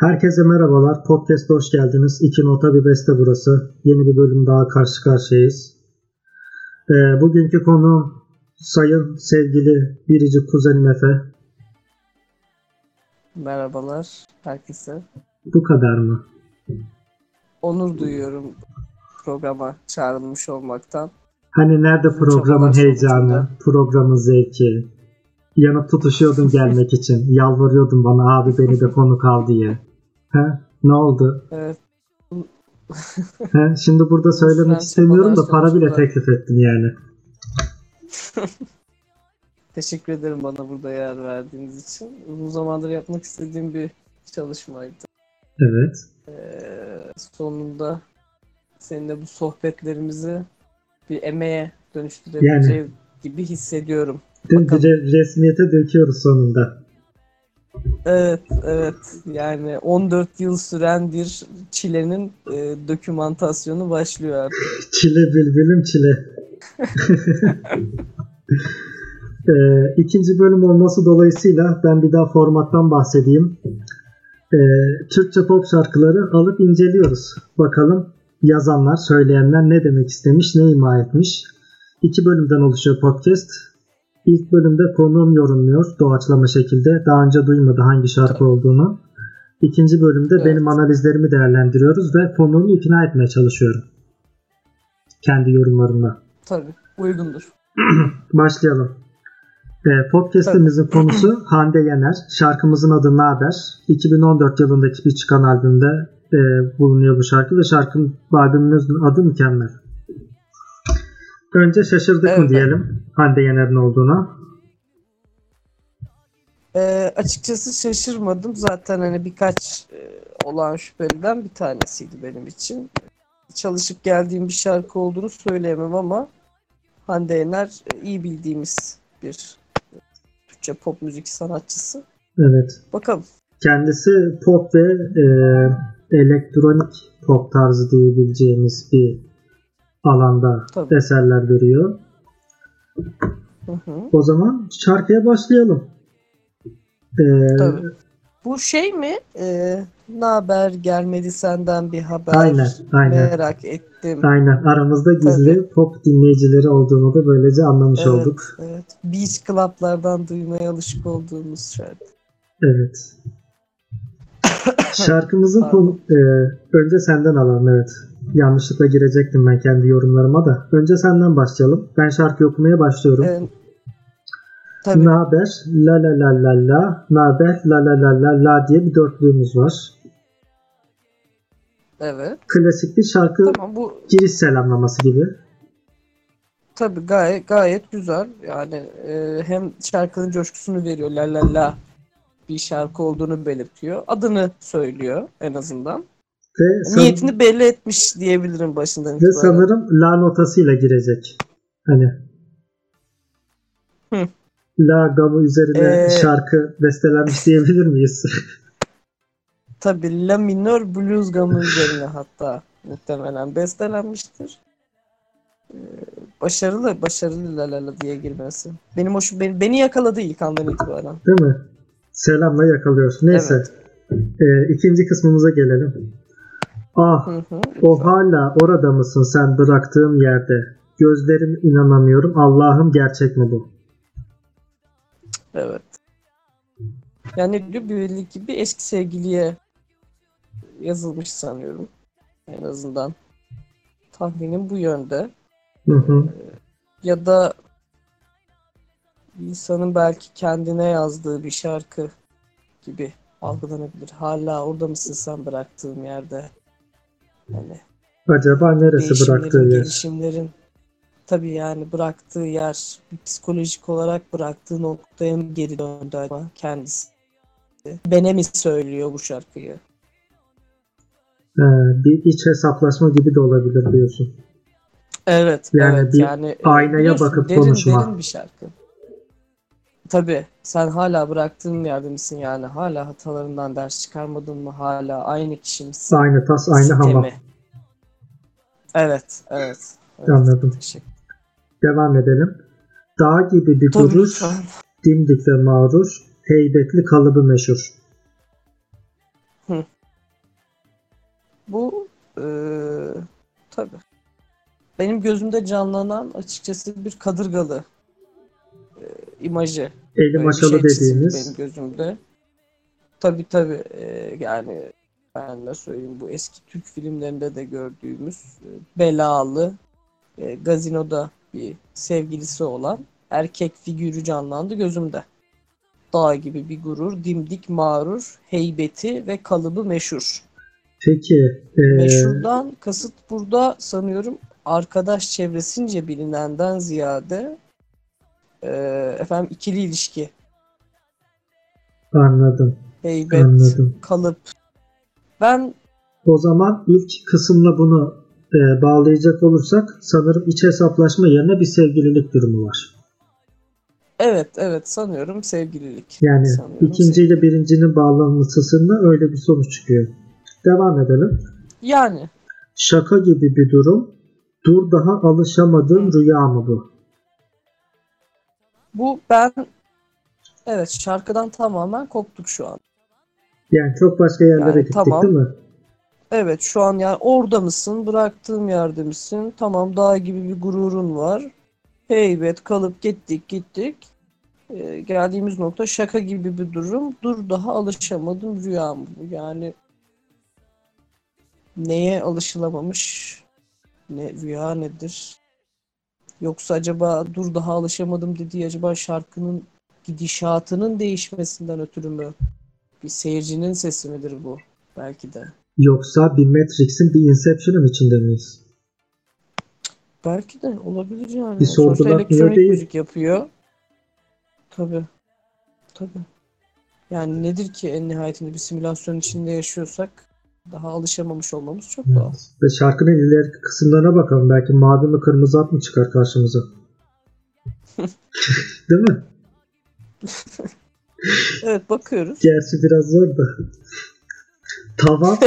Herkese merhabalar. Podcast'a hoş geldiniz. İki nota bir beste burası. Yeni bir bölüm daha karşı karşıyayız. Ee, bugünkü konu sayın sevgili biricik kuzenim Efe. Merhabalar herkese. Bu kadar mı? Onur duyuyorum programa çağrılmış olmaktan. Hani nerede programın heyecanı, programın zevki? Yanıp tutuşuyordun gelmek için. Yalvarıyordun bana abi beni de konuk al diye. He? Ne oldu? Evet, He? Şimdi burada söylemek istemiyorum da para bile teklif ettin yani. teşekkür ederim bana burada yer verdiğiniz için. Uzun zamandır yapmak istediğim bir çalışmaydı. Evet. Ee, sonunda seninle bu sohbetlerimizi bir emeğe dönüştürebileceğim gibi hissediyorum. Re- resmiyete döküyoruz sonunda. Evet, evet. Yani 14 yıl süren bir çilenin e, dokümantasyonu başlıyor artık. Çile bilbilim çile. Ee, ikinci bölüm olması dolayısıyla ben bir daha formattan bahsedeyim. Ee, Türkçe pop şarkıları alıp inceliyoruz. Bakalım yazanlar, söyleyenler ne demek istemiş, ne ima etmiş. İki bölümden oluşuyor podcast. İlk bölümde konuğum yorumluyor doğaçlama şekilde. Daha önce duymadı hangi şarkı olduğunu. İkinci bölümde Evet. benim analizlerimi değerlendiriyoruz ve konuğumu ikna etmeye çalışıyorum. Kendi yorumlarımla. Tabii, uygundur. Başlayalım. Ee, podcast'imizin konusu Hande Yener. Şarkımızın adı Naber. 2014 yılındaki bir çıkan albümde e, bulunuyor bu şarkı ve şarkının albümümüzün adı mükemmel. Önce şaşırdık mı Evet. diyelim Hande Yener'in olduğuna. Ee, açıkçası şaşırmadım. Zaten hani birkaç e, olağan şüpheliden bir tanesiydi benim için. Çalışıp geldiğim bir şarkı olduğunu söyleyemem ama Hande Yener e, iyi bildiğimiz bir e, Türkçe pop müzik sanatçısı. Evet. Bakalım. Kendisi pop ve e, elektronik pop tarzı diyebileceğimiz bir alanda Tabii. eserler veriyor. Hı hı. O zaman şarkıya başlayalım. Ee, Tabii. Bu şey mi? Ee, ne haber gelmedi senden bir haber. Aynen, aynen. Merak ettim. Aynen. Aramızda gizli Tabii. pop dinleyicileri olduğunu da böylece anlamış Evet, olduk. evet. Beach club'lardan duymaya alışık olduğumuz şarkı. Evet. Şarkımızın konu, e, önce senden alalım evet. Yanlışlıkla girecektim ben kendi yorumlarıma da. Önce senden başlayalım. Ben şarkı okumaya başlıyorum. Ee, tabii. Naber, la la la la la, naber, la la la la la diye bir dörtlüğümüz var. Evet. Klasik bir şarkı Tamam bu giriş selamlaması gibi. tabii gayet gayet güzel. Yani e, hem şarkının coşkusunu veriyor. La la la bir şarkı olduğunu belirtiyor. Adını söylüyor en azından. Ve, san- Niyetini belli etmiş diyebilirim başından ve itibaren. sanırım la notasıyla girecek. Hani Hı. La gamı üzerine Ee, şarkı bestelenmiş diyebilir miyiz? Tabii La minör blues gamı üzerine hatta muhtemelen bestelenmiştir. Ee, başarılı, başarılı la la la diye girmesi. Benim hoşum, beni, beni yakaladı ilk andan itibaren. Değil mi? Selamla yakalıyor. Neyse. Ee, ikinci kısmımıza gelelim. Ah Hı hı. o hala orada mısın sen bıraktığım yerde? Gözlerim inanamıyorum. Allah'ım gerçek mi bu? Evet. Yani ki bir eski sevgiliye yazılmış sanıyorum. En azından tahminim bu yönde. Hı hı. Ya da insanın belki kendine yazdığı bir şarkı gibi algılanabilir. Hala orada mısın sen bıraktığım yerde? Yani Acaba neresi bıraktığı yer? gelişimlerin tabii yani bıraktığı yer psikolojik olarak bıraktığı noktaya mı geri döndü acaba kendisi? Bene mi söylüyor bu şarkıyı? Ee, bir iç hesaplaşma gibi de olabilir diyorsun. Evet, Yani evet bir yani e, aynaya bakıp derin, konuşma. Derin bir şarkı. Tabii sen hala bıraktığın yerde misin yani? Hala hatalarından ders çıkarmadın mı? Hala aynı kişi misin? Aynı tas, aynı hamam. Evet, evet. evet. Anladım. Teşekkür Devam edelim. Dağ gibi bir Tabii duruş, lütfen. dimdik ve mağrur, heybetli kalıbı meşhur. Bu eee tabii. Benim gözümde canlanan açıkçası bir kadırgalı eee, imajı. Eli Öyle bir maşalı şey dediğimiz. benim gözümde. Tabii tabii eee, yani ben de söyleyeyim bu eski Türk filmlerinde de gördüğümüz e, belalı e, gazinoda bir sevgilisi olan erkek figürü canlandı gözümde. Dağ gibi bir gurur, dimdik mağrur, heybeti ve kalıbı meşhur. Peki e, Meşhurdan kasıt burada sanıyorum arkadaş çevresince bilinenden ziyade e, efendim ikili ilişki, anladım heybet, anladım. kalıp. Ben O zaman ilk kısımla bunu e, bağlayacak olursak sanırım iç hesaplaşma yerine bir sevgililik durumu var. evet evet sanıyorum sevgililik. Yani Sanıyorum ikinci ile birincinin bağlanmasında öyle bir sonuç çıkıyor. Devam edelim. Yani Şaka gibi bir durum. Dur daha alışamadığım rüya mı bu? Bu ben evet şarkıdan tamamen koptuk şu an. Yani çok başka yerlere Yani gittik tamam. değil mi? Evet şu an yani orada mısın, bıraktığım yerde misin? Tamam dağ gibi bir gururun var. Heybet kalıp gittik gittik. Ee, geldiğimiz nokta şaka gibi bir durum. Dur daha alışamadım rüya mı bu? Yani neye alışılamamış? Ne rüya nedir? Yoksa acaba dur daha alışamadım dediği acaba şarkının gidişatının değişmesinden ötürü mü? Bir seyircinin sesi midir bu? Belki de. Yoksa bir Matrix'in bir Inception'ın içinde miyiz? Belki de olabilir yani. Bir Sonuçta elektronik değil. müzik yapıyor. Tabii. Tabii. Yani nedir ki en nihayetinde bir simülasyon içinde yaşıyorsak daha alışamamış olmamız çok doğal. Ve şarkının ileriki kısımlarına bakalım. Belki mavi mi kırmızı at mı çıkar karşımıza? değil mi? Evet bakıyoruz. Gerçi biraz zor da. Tavan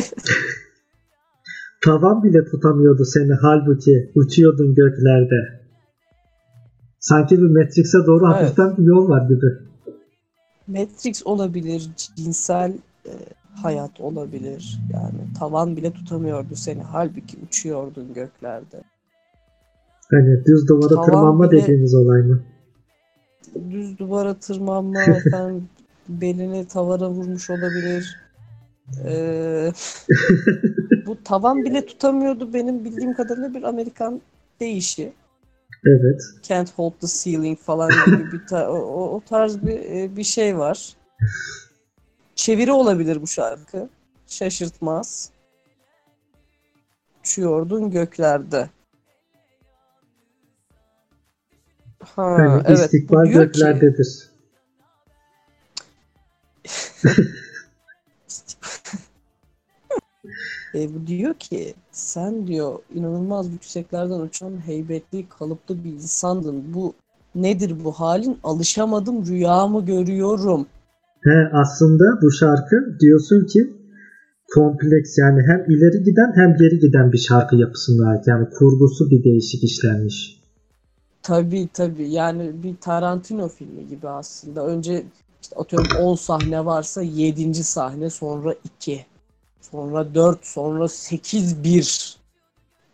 tavan bile tutamıyordu seni halbuki uçuyordun göklerde. Sanki bir Matrix'e doğru Evet. hafiften bir yol var gibi. Matrix olabilir, cinsel e, hayat olabilir. Yani tavan bile tutamıyordu seni. Halbuki uçuyordun göklerde. Hani düz duvara Tavan tırmanma bile- dediğimiz olay mı? düz duvara tırmanma, efendim belini tavana vurmuş olabilir. Ee, bu tavan bile tutamıyordu benim bildiğim kadarıyla bir Amerikan deyişi. Evet. Can't hold the ceiling falan gibi bir ta- o, o- o tarz bir e, bir şey var. Çeviri olabilir bu şarkı. Şaşırtmaz. Uçuyordun göklerde. Ha, Hani evet. istikbal diyor göklerdedir. E, bu diyor ki sen diyor inanılmaz yükseklerden uçan heybetli kalıplı bir insandın. Bu nedir bu halin? Alışamadım rüyamı görüyorum. He, aslında bu şarkı diyorsun ki kompleks yani hem ileri giden hem geri giden bir şarkı yapısına ait. Yani kurgusu bir değişik işlenmiş. Tabii tabii yani bir Tarantino filmi gibi aslında. Önce işte atıyorum 10 sahne varsa 7. sahne sonra 2. Sonra 4 sonra 8 1.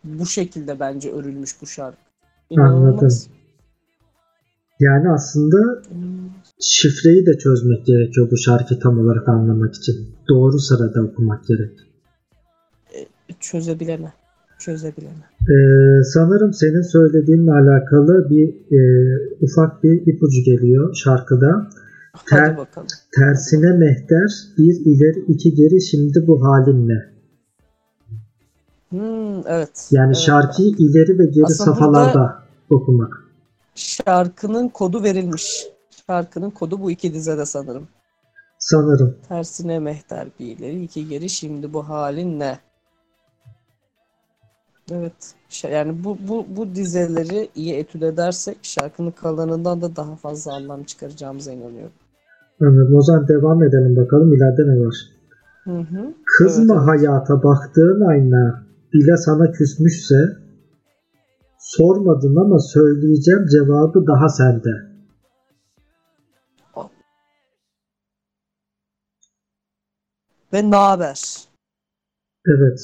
Bu şekilde bence örülmüş bu şarkı. İnanılmaz. Yani aslında şifreyi de çözmek gerekiyor bu şarkıyı tam olarak anlamak için. Doğru sırada okumak gerek. Çözebilene. Çözebilene. Ee, sanırım senin söylediğinle alakalı bir e, ufak bir ipucu geliyor şarkıda. Hadi Ter- bakalım. Tersine mehter bir ileri iki geri şimdi bu halinle. Hmm, evet. Yani evet. şarkıyı ileri ve geri Aslında safhalarda okumak. Şarkının kodu verilmiş. Şarkının kodu bu iki dizede sanırım. Sanırım. Tersine mehter bir ileri iki geri şimdi bu halin ne? Evet. Yani bu, bu, bu dizeleri iyi etüt edersek şarkının kalanından da daha fazla anlam çıkaracağımıza inanıyorum. Anladım. O zaman devam edelim bakalım ileride ne var. Hı hı. Kızma evet. hayata baktığın ayna bile sana küsmüşse sormadın ama söyleyeceğim cevabı daha sende. ve naber. Evet.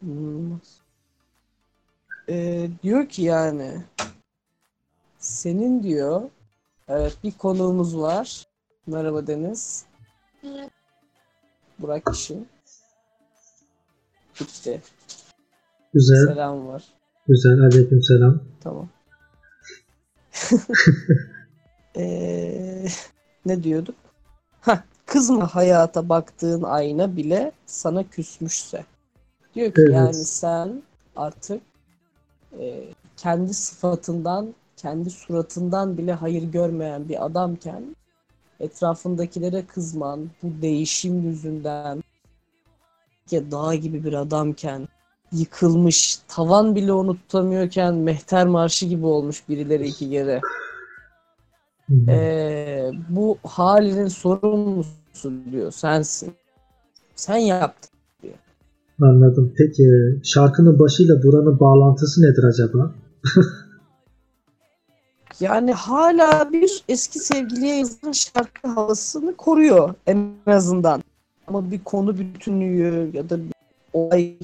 Hmm. Ee, diyor ki yani senin diyor evet bir konuğumuz var. Merhaba Deniz. Burak kişi. Bitti. Güzel. Selam var. Güzel. Aleykümselam. Tamam. Ee, ne diyorduk? Hah, kızma hayata baktığın ayna bile sana küsmüşse. Diyor ki Evet. yani sen artık e, kendi sıfatından, kendi suratından bile hayır görmeyen bir adamken etrafındakilere kızman, bu değişim yüzünden ya dağ gibi bir adamken yıkılmış, tavan bile onu tutamıyorken mehter marşı gibi olmuş birileri iki kere. Ee, bu halinin sorumlusu diyor sensin. Sen yaptın. Anladım. Peki şarkının başıyla buranın bağlantısı nedir acaba? Yani hala bir eski sevgiliye yazılan şarkı havasını koruyor en azından. Ama bir konu bütünlüğü ya da bir olay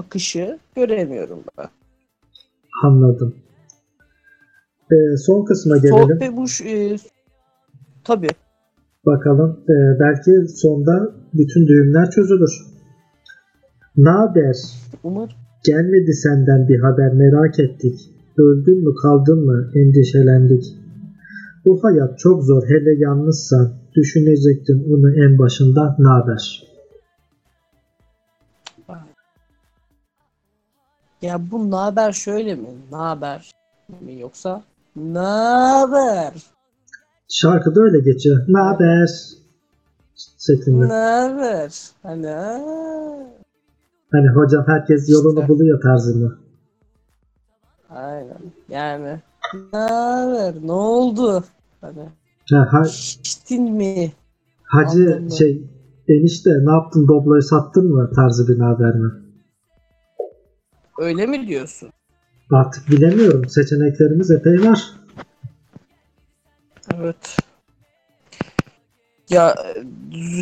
akışı göremiyorum ben. Anladım. Ee, son kısma gelelim. Sohbet bu e, tabii. Bakalım. Ee, belki sonda bütün düğümler çözülür. Naber? Umarım. Gelmedi senden bir haber merak ettik. Öldün mü kaldın mı endişelendik. Bu hayat çok zor hele yalnızsan. Düşünecektin onu en başında naber? Ya bu naber şöyle mi? Naber mi yoksa naber? Şarkıda öyle geçiyor. Naber? Şeklinde. Naber? Hani. Hani hocam herkes yolunu buluyor tarzında. Aynen. Yani naber? Ne oldu? Hani Ha, ha- içtin mi? hacı Anladım. şey enişte ne yaptın Doblo'yu sattın mı tarzı bir haber mi? Öyle mi diyorsun? Artık bilemiyorum. Seçeneklerimiz epey var. Evet. Ya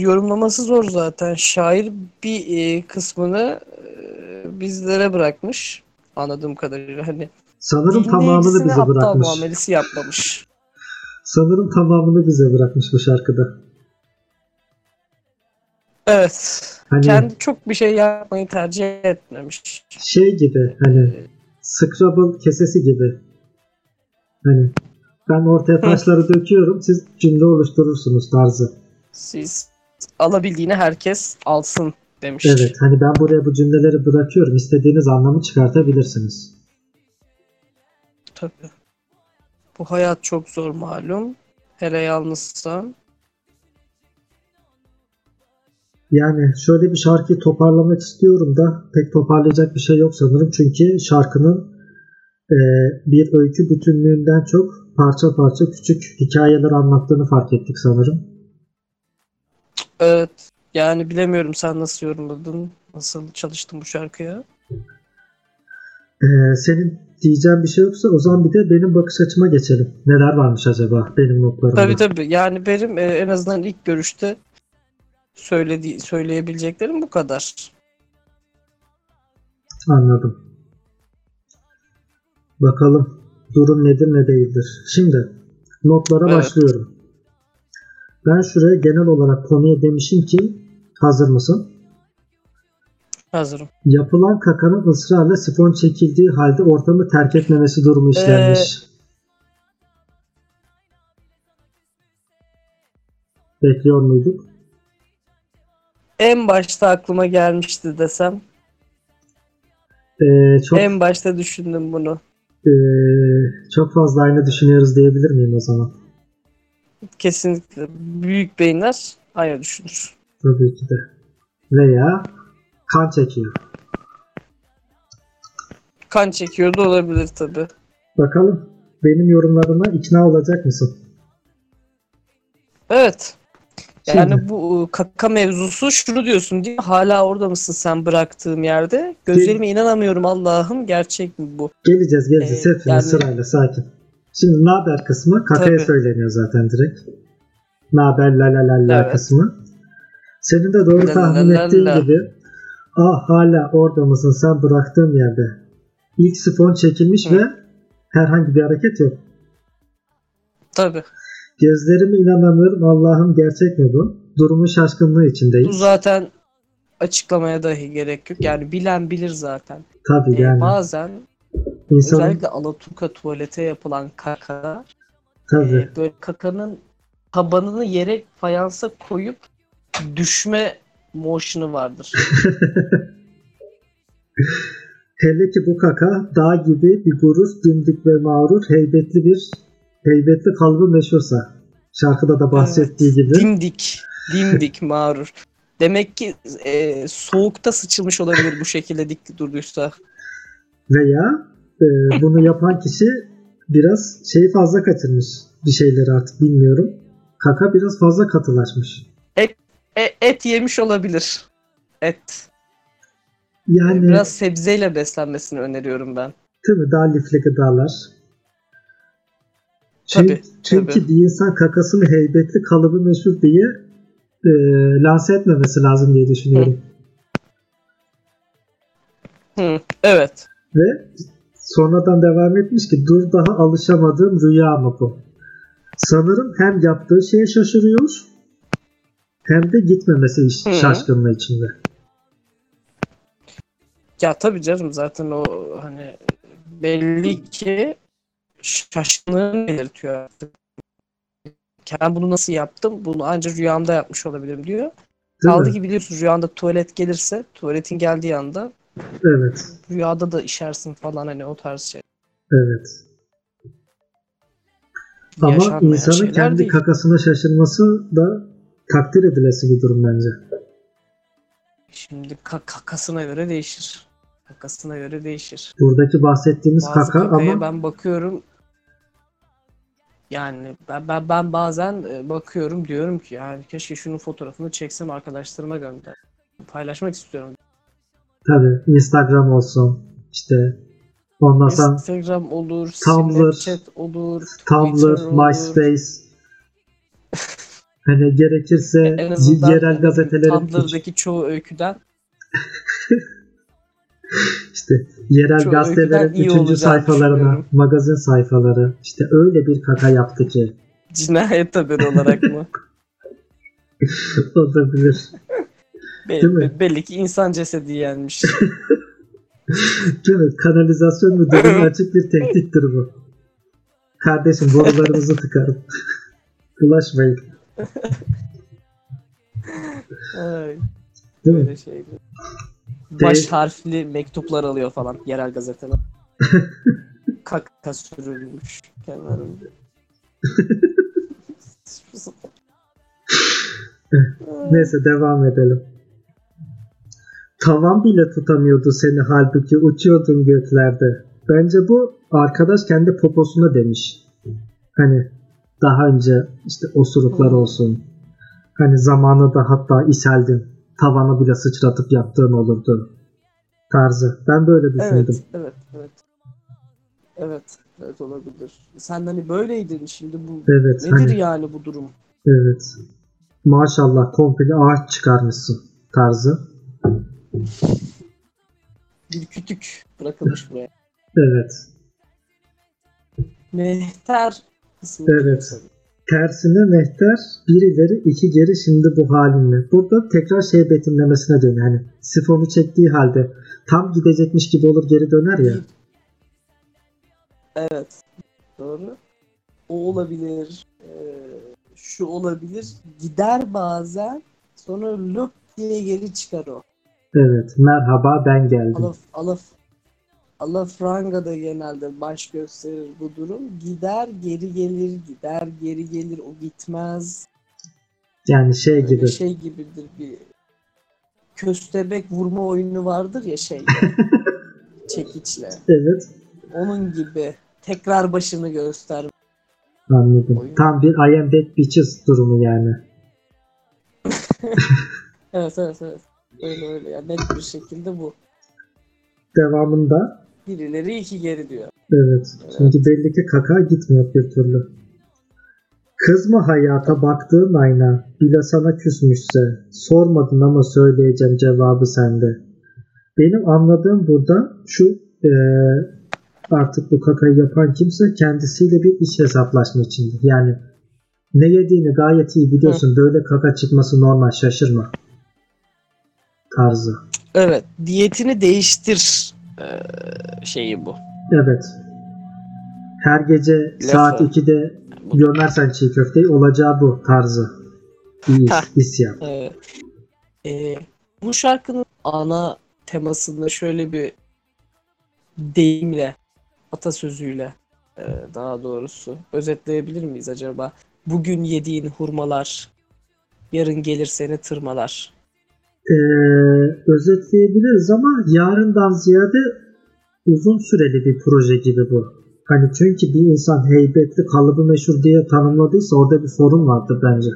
yorumlaması zor zaten. Şair bir e, kısmını e, bizlere bırakmış. Anladığım kadarıyla hani Sanırım tamamını bize bırakmış. muamelesi yapmamış. Sanırım tamamını bize bırakmış bu şarkıda. Evet. Hani Kendi çok bir şey yapmayı tercih etmemiş. şey gibi hani Scrabble kesesi gibi. Hani ben ortaya taşları döküyorum siz cümle oluşturursunuz tarzı. Siz alabildiğini herkes alsın demiş. Evet hani ben buraya bu cümleleri bırakıyorum. İstediğiniz anlamı çıkartabilirsiniz. Tabii. Bu hayat çok zor malum. Hele yalnızsan. Yani şöyle bir şarkıyı toparlamak istiyorum da pek toparlayacak bir şey yok sanırım. Çünkü şarkının e, bir öykü bütünlüğünden çok parça parça küçük hikayeler anlattığını fark ettik sanırım. Evet. Yani bilemiyorum sen nasıl yorumladın? Nasıl çalıştın bu şarkıya? E, senin diyeceğin bir şey yoksa o zaman bir de benim bakış açıma geçelim. Neler varmış acaba benim notlarımda? Tabii tabii. Yani benim e, en azından ilk görüşte söylediği söyleyebileceklerim bu kadar. Anladım. Bakalım durum nedir ne değildir. Şimdi notlara Evet. başlıyorum. Ben şuraya genel olarak konuya demişim ki hazır mısın? Hazırım. Yapılan kakanın ısrarla sifon çekildiği halde ortamı terk etmemesi durumu işlenmiş. Bekliyor muyduk? En başta aklıma gelmişti desem. Ee, çok En başta düşündüm bunu. ee, çok fazla aynı düşünüyoruz diyebilir miyim o zaman? Kesinlikle. Büyük beyinler aynı düşünür. Tabii ki de. Veya kan çekiyor. Kan çekiyordu olabilir tabii. Bakalım benim yorumlarıma ikna olacak mısın? Evet. Şimdi, Yani bu ıı, kaka mevzusu şunu diyorsun diye hala orada mısın sen bıraktığım yerde? Gözlerime inanamıyorum Allah'ım gerçek mi bu? geleceğiz geleceğiz Ee, yani- sırayla sakin. Şimdi naber kısmı kakaya Tabii. söyleniyor zaten direkt. Naber la la la la Evet. kısmı. Senin de doğru La tahmin la la ettiğin la. gibi ah hala orada mısın sen bıraktığım yerde. İlk sifon çekilmiş Hı. ve herhangi bir hareket yok. Tabii. Gözlerime inanamıyorum Allah'ım gerçek mi bu? Durumun şaşkınlığı içindeyim. Bu zaten açıklamaya dahi gerek yok. Yani bilen bilir zaten. Tabii Ee, yani bazen insanın özellikle Alaturka tuvalete yapılan kaka tabii e, böyle kakanın tabanını yere fayansa koyup düşme motion'ı vardır. Hele ki bu kaka dağ gibi bir gurur, dimdik ve mağrur, heybetli bir heybetli kalbi meşhursa. Şarkıda da bahsettiği gibi. Dimdik. Dimdik mağrur. Demek ki e, soğukta sıçılmış olabilir bu şekilde dik durduysa. Veya e, bunu yapan kişi biraz şeyi fazla kaçırmış. Bir şeyleri artık bilmiyorum. Kaka biraz fazla katılaşmış. E, et yemiş olabilir. Et. Yani Biraz sebzeyle beslenmesini öneriyorum ben. mi? Daha lifli gıdalar. Çünkü, Tabii, çünkü tabii. bir insan kakasını heybetli kalıbı meşhur diye e, lanse etmemesi lazım diye düşünüyorum. Hı, evet. Ve sonradan devam etmiş ki dur daha alışamadığım rüya mı bu? Sanırım hem yaptığı şeye şaşırıyor hem de gitmemesi Hı. şaşkınlığı içinde. Ya tabii canım zaten o hani belli ki şaşkınlığını belirtiyor artık. Ben bunu nasıl yaptım? Bunu ancak rüyamda yapmış olabilirim diyor. Değil Kaldı mi? ki biliyorsun rüyanda tuvalet gelirse tuvaletin geldiği anda Evet. rüyada da işersin falan hani o tarz şey. Evet. Ama Yaşanmayan insanın şeyler kendi değil. kakasına şaşırması da takdir edilesi bir durum bence. Şimdi ka- kakasına göre değişir. Kakasına göre değişir. Buradaki bahsettiğimiz Bazı kaka ama ben bakıyorum yani ben, ben, ben bazen e, bakıyorum diyorum ki yani keşke şunun fotoğrafını çeksem arkadaşlarıma gönder. Paylaşmak istiyorum. tabii Instagram olsun işte ondan sonra Instagram olur, Tumblr, Snapchat olur, Tumblr, Twitter. MySpace hani gerekirse En yerel gazetelerin Tumblr'daki çoğu öyküden işte yerel Şu gazetelerin üçüncü sayfalarına, magazin sayfaları işte öyle bir kaka yaptı ki cinayet haberi olarak mı? olabilir. Be- Değil mi? be- belli ki insan cesedi yenmiş. Değil mi? Kanalizasyon müdürlüğüne açık bir tehdittir bu. Kardeşim borularınızı tıkarım. Bulaşmayın. Ay, Değil mi? şeydi. Baş harfli mektuplar alıyor falan yerel gazeteler. Kaka sürülmüş kenarında. Neyse devam edelim. Tavan bile tutamıyordu seni halbuki uçuyordun göklerde. Bence bu arkadaş kendi poposuna demiş. Hani daha önce işte osuruklar Hmm. olsun. Hani zamanında hatta isheldin. Tavana bile sıçratıp yattığın olurdu. Tarzı. Ben böyle düşündüm. Evet, evet, evet. Evet, evet olabilir. Sen hani böyleydin şimdi bu Evet. nedir hani, yani bu durum? Evet. Maşallah komple ağaç çıkarmışsın tarzı. Bir kütük bırakılmış buraya. Evet. Mehter ismi. Evet. Tersine mehter bir ileri iki geri şimdi bu halinle. Burada tekrar şey betimlemesine dönüyor. Yani sifonu çektiği halde tam gidecekmiş gibi olur geri döner ya. Evet. Doğru. O olabilir. Ee, şu olabilir. Gider bazen. Sonra löp diye geri çıkar o. Evet. Merhaba ben geldim. Alaf, alaf, alafranga da genelde baş gösterir bu durum. Gider geri gelir, gider geri gelir, o gitmez. Yani şey Böyle gibi. şey gibidir bir köstebek vurma oyunu vardır ya şey çekiçle. Evet. Onun gibi tekrar başını göster. Anladım. Oyun. Tam bir I am back bitches durumu yani. Evet evet evet. Öyle öyle yani net bir şekilde bu. Devamında Bir ileri iki geri diyor. evet. Çünkü belli ki kaka gitmiyor bir türlü. Kız mı hayata baktığın ayna bile sana küsmüşse sormadın ama söyleyeceğim cevabı sende. Benim anladığım burada şu eee, artık bu kakayı yapan kimse kendisiyle bir iş hesaplaşma içinde. Yani ne yediğini gayet iyi biliyorsun. Böyle kaka çıkması normal şaşırma. Tarzı. Evet, diyetini değiştir e, şeyi bu. Evet. Her gece Lafı. saat 2'de Bu- gömersen çiğ köfteyi olacağı bu tarzı. İyi isyan. Evet. E, bu şarkının ana temasında şöyle bir deyimle, atasözüyle e, daha doğrusu özetleyebilir miyiz acaba? Bugün yediğin hurmalar, yarın gelir seni tırmalar. Ee, özetleyebiliriz ama yarından ziyade uzun süreli bir proje gibi bu. Hani çünkü bir insan heybetli kalıbı meşhur diye tanımladıysa orada bir sorun vardır bence.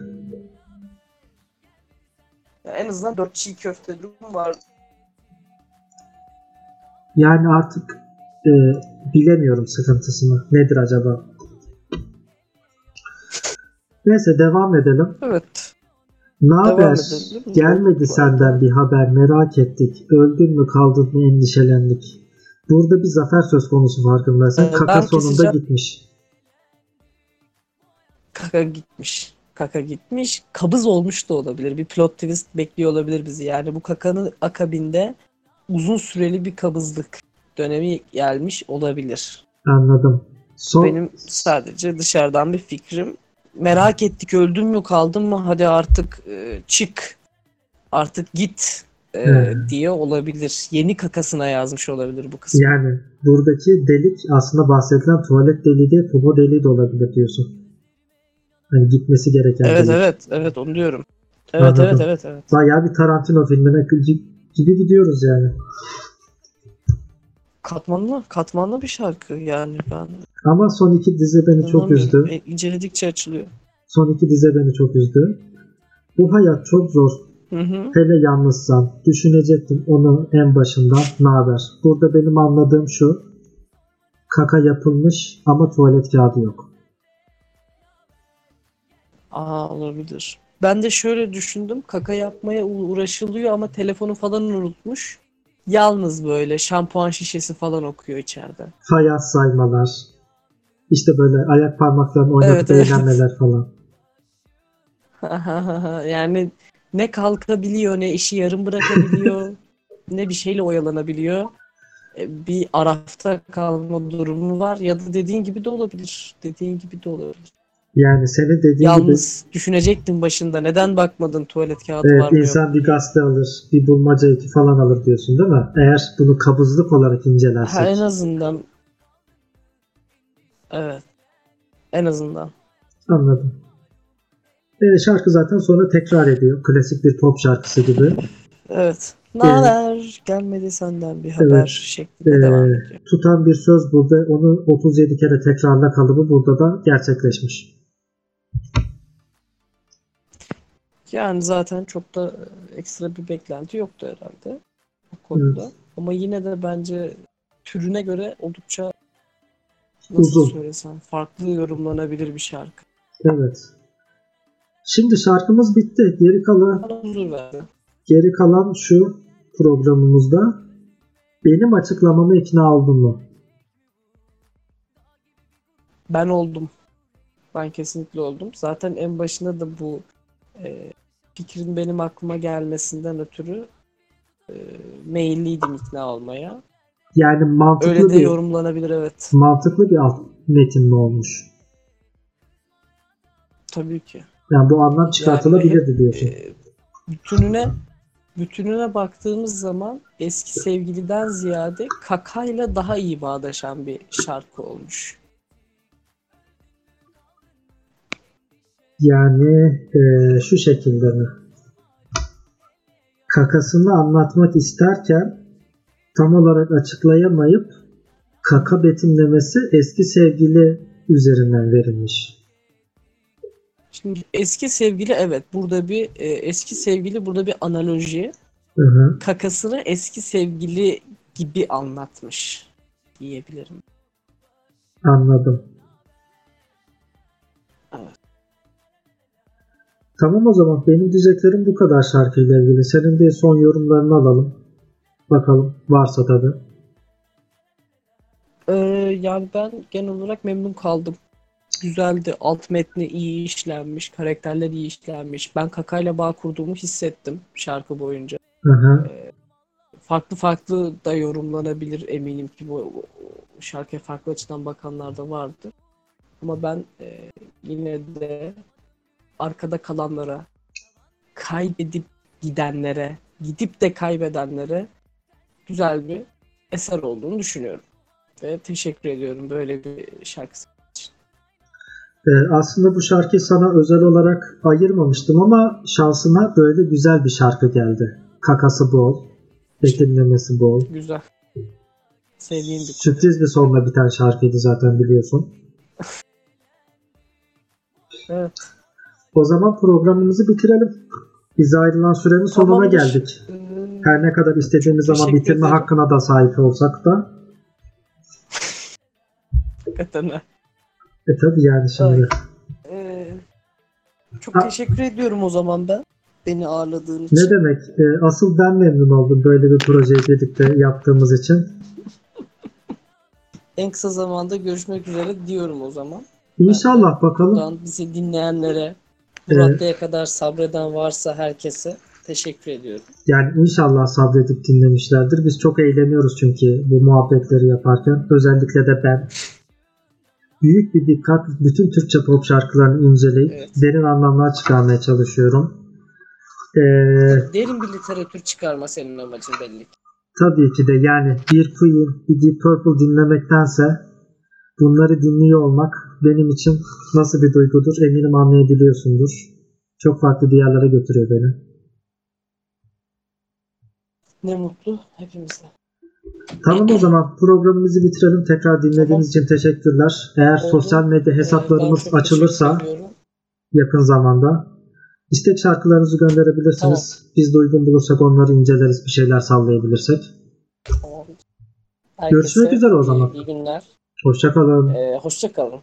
Ya en azından dört çiğ köfte durum var. Yani artık e, bilemiyorum sıkıntısını. Nedir acaba? Neyse devam edelim. Evet. Ne haber? Gelmedi senden bir haber merak ettik. Öldün mü kaldın mı endişelendik. Burada bir zafer söz konusu farkındaysan. Ee, Kaka sonunda keseceğim. gitmiş. Kaka gitmiş. Kaka gitmiş. Kabız olmuş da olabilir. Bir plot twist bekliyor olabilir bizi. Yani bu kakanın akabinde uzun süreli bir kabızlık dönemi gelmiş olabilir. Anladım. Son, Benim sadece dışarıdan bir fikrim. Merak ettik öldün mü kaldın mı hadi artık e, çık artık git e, He. diye olabilir. Yeni kakasına yazmış olabilir bu kısmı. Yani buradaki delik aslında bahsedilen tuvalet deliği değil, popo deliği de olabilir diyorsun. Hani gitmesi gereken Evet delik. evet evet onu diyorum. Evet Anladım. evet evet evet. Bayağı bir Tarantino filmine gi- gibi gidiyoruz yani. Katmanlı katmanlı bir şarkı yani ben Ama son iki dizi beni çok üzdü. E, inceledikçe açılıyor. Son iki dizi beni çok üzdü. Bu hayat çok zor. Hı hı. Hele yalnızsan. Düşünecektim onu en başından. Ne haber? Burada benim anladığım şu. Kaka yapılmış ama tuvalet kağıdı yok. Aa olabilir. Ben de şöyle düşündüm. Kaka yapmaya uğraşılıyor ama telefonu falan unutmuş. Yalnız böyle şampuan şişesi falan okuyor içeride. Fayans saymalar. İşte böyle ayak parmaklarını oynatıp Evet, evet. eğlenmeler falan. yani ne kalkabiliyor ne işi yarım bırakabiliyor ne bir şeyle oyalanabiliyor. E, Bir arafta kalma durumu var ya da dediğin gibi de olabilir. Dediğin gibi de olabilir. Yani senin dediğin gibi Yalnız düşünecektin başında neden bakmadın tuvalet kağıdı var evet, mı yok. insan bir gazete alır, bir bulmaca iki falan alır diyorsun değil mi? Eğer bunu kabızlık olarak incelersek. Ha, en azından evet en azından. Anladım. E, şarkı zaten sonra tekrar ediyor. Klasik bir pop şarkısı gibi. Evet. Evet. Naber gelmedi senden bir haber Evet. şeklinde Ee, devam ediyor. tutan bir söz bu ve onu 37 kere tekrarla kalıbı burada da gerçekleşmiş. Yani zaten çok da e, ekstra bir beklenti yoktu herhalde bu konuda. Ama yine de bence türüne göre oldukça nasıl Uzun. söylesem farklı yorumlanabilir bir şarkı. Evet. Şimdi şarkımız bitti. Geri kalan geri kalan şu programımızda benim açıklamama ikna oldun mu? Ben oldum. Ben kesinlikle oldum. Zaten en başında da bu e, fikrin benim aklıma gelmesinden ötürü e, meyilliydim ikna olmaya. Yani mantıklı Öyle de bir yorumlanabilir evet. mantıklı bir alt metin mi olmuş? Tabii ki. Yani bu anlam çıkartılabilirdi diyorsun. E, bütününe bütününe baktığımız zaman eski sevgiliden ziyade kakayla daha iyi bağdaşan bir şarkı olmuş. Yani e, şu şekilde mi? Kakasını anlatmak isterken tam olarak açıklayamayıp kaka betimlemesi eski sevgili üzerinden verilmiş. Şimdi eski sevgili evet burada bir e, eski sevgili burada bir analoji. Hı hı. kakasını eski sevgili gibi anlatmış diyebilirim. Anladım. Tamam o zaman benim diyeceklerim bu kadar şarkıyla ilgili. Senin de son yorumlarını alalım. Bakalım varsa tabi. Ee, yani ben genel olarak memnun kaldım. Güzeldi. Alt metni iyi işlenmiş. Karakterler iyi işlenmiş. Ben Kaka'yla bağ kurduğumu hissettim şarkı boyunca. Hı hı. Farklı farklı da yorumlanabilir eminim ki bu şarkıya farklı açıdan bakanlar da vardı. Ama ben e, yine de arkada kalanlara, kaybedip gidenlere, gidip de kaybedenlere güzel bir eser olduğunu düşünüyorum. Ve teşekkür ediyorum böyle bir şarkı Ee, aslında bu şarkıyı sana özel olarak ayırmamıştım ama şansıma böyle güzel bir şarkı geldi. Kakası bol, betimlemesi bol. Güzel. Sevdiğim bir Sürpriz bir sonla biten şarkıydı zaten biliyorsun. Evet. O zaman programımızı bitirelim. Bize ayrılan sürenin sonuna Tamamdır. geldik. Her ne kadar istediğimiz zaman Teşekkür bitirme ederim. hakkına da sahip olsak da. hakikaten ha. E tabi yani şimdi. Ee, çok Ha. teşekkür ediyorum o zaman ben. Beni ağırladığın için. Ne demek? E, asıl ben memnun oldum böyle bir projeyi birlikte yaptığımız için. En kısa zamanda görüşmek üzere diyorum o zaman. İnşallah bakalım. Buradan bizi dinleyenlere, bu Evet. raddeye kadar sabreden varsa herkese teşekkür ediyorum. Yani inşallah sabredip dinlemişlerdir. Biz çok eğleniyoruz çünkü bu muhabbetleri yaparken. Özellikle de ben. Büyük bir dikkat bütün Türkçe pop şarkılarını inceleyip Evet. derin anlamlar çıkarmaya çalışıyorum. Ee, Derin bir literatür çıkarma senin amacın belli tabii ki de yani bir Queen, bir Deep Purple dinlemektense bunları dinliyor olmak benim için nasıl bir duygudur eminim anlayabiliyorsundur. Çok farklı diyarlara götürüyor beni. Ne mutlu hepimize. Tamam o zaman programımızı bitirelim. Tekrar dinlediğiniz için teşekkürler. Eğer Oldu. sosyal medya hesaplarımız çok açılırsa yakın zamanda istek şarkılarınızı gönderebilirsiniz. Biz de uygun bulursak onları inceleriz. Bir şeyler sallayabilirsek. Tamam. Herkese Görüşmek üzere o zaman. iyi- günler. Hoşçakalın. Ee, hoşça kalın.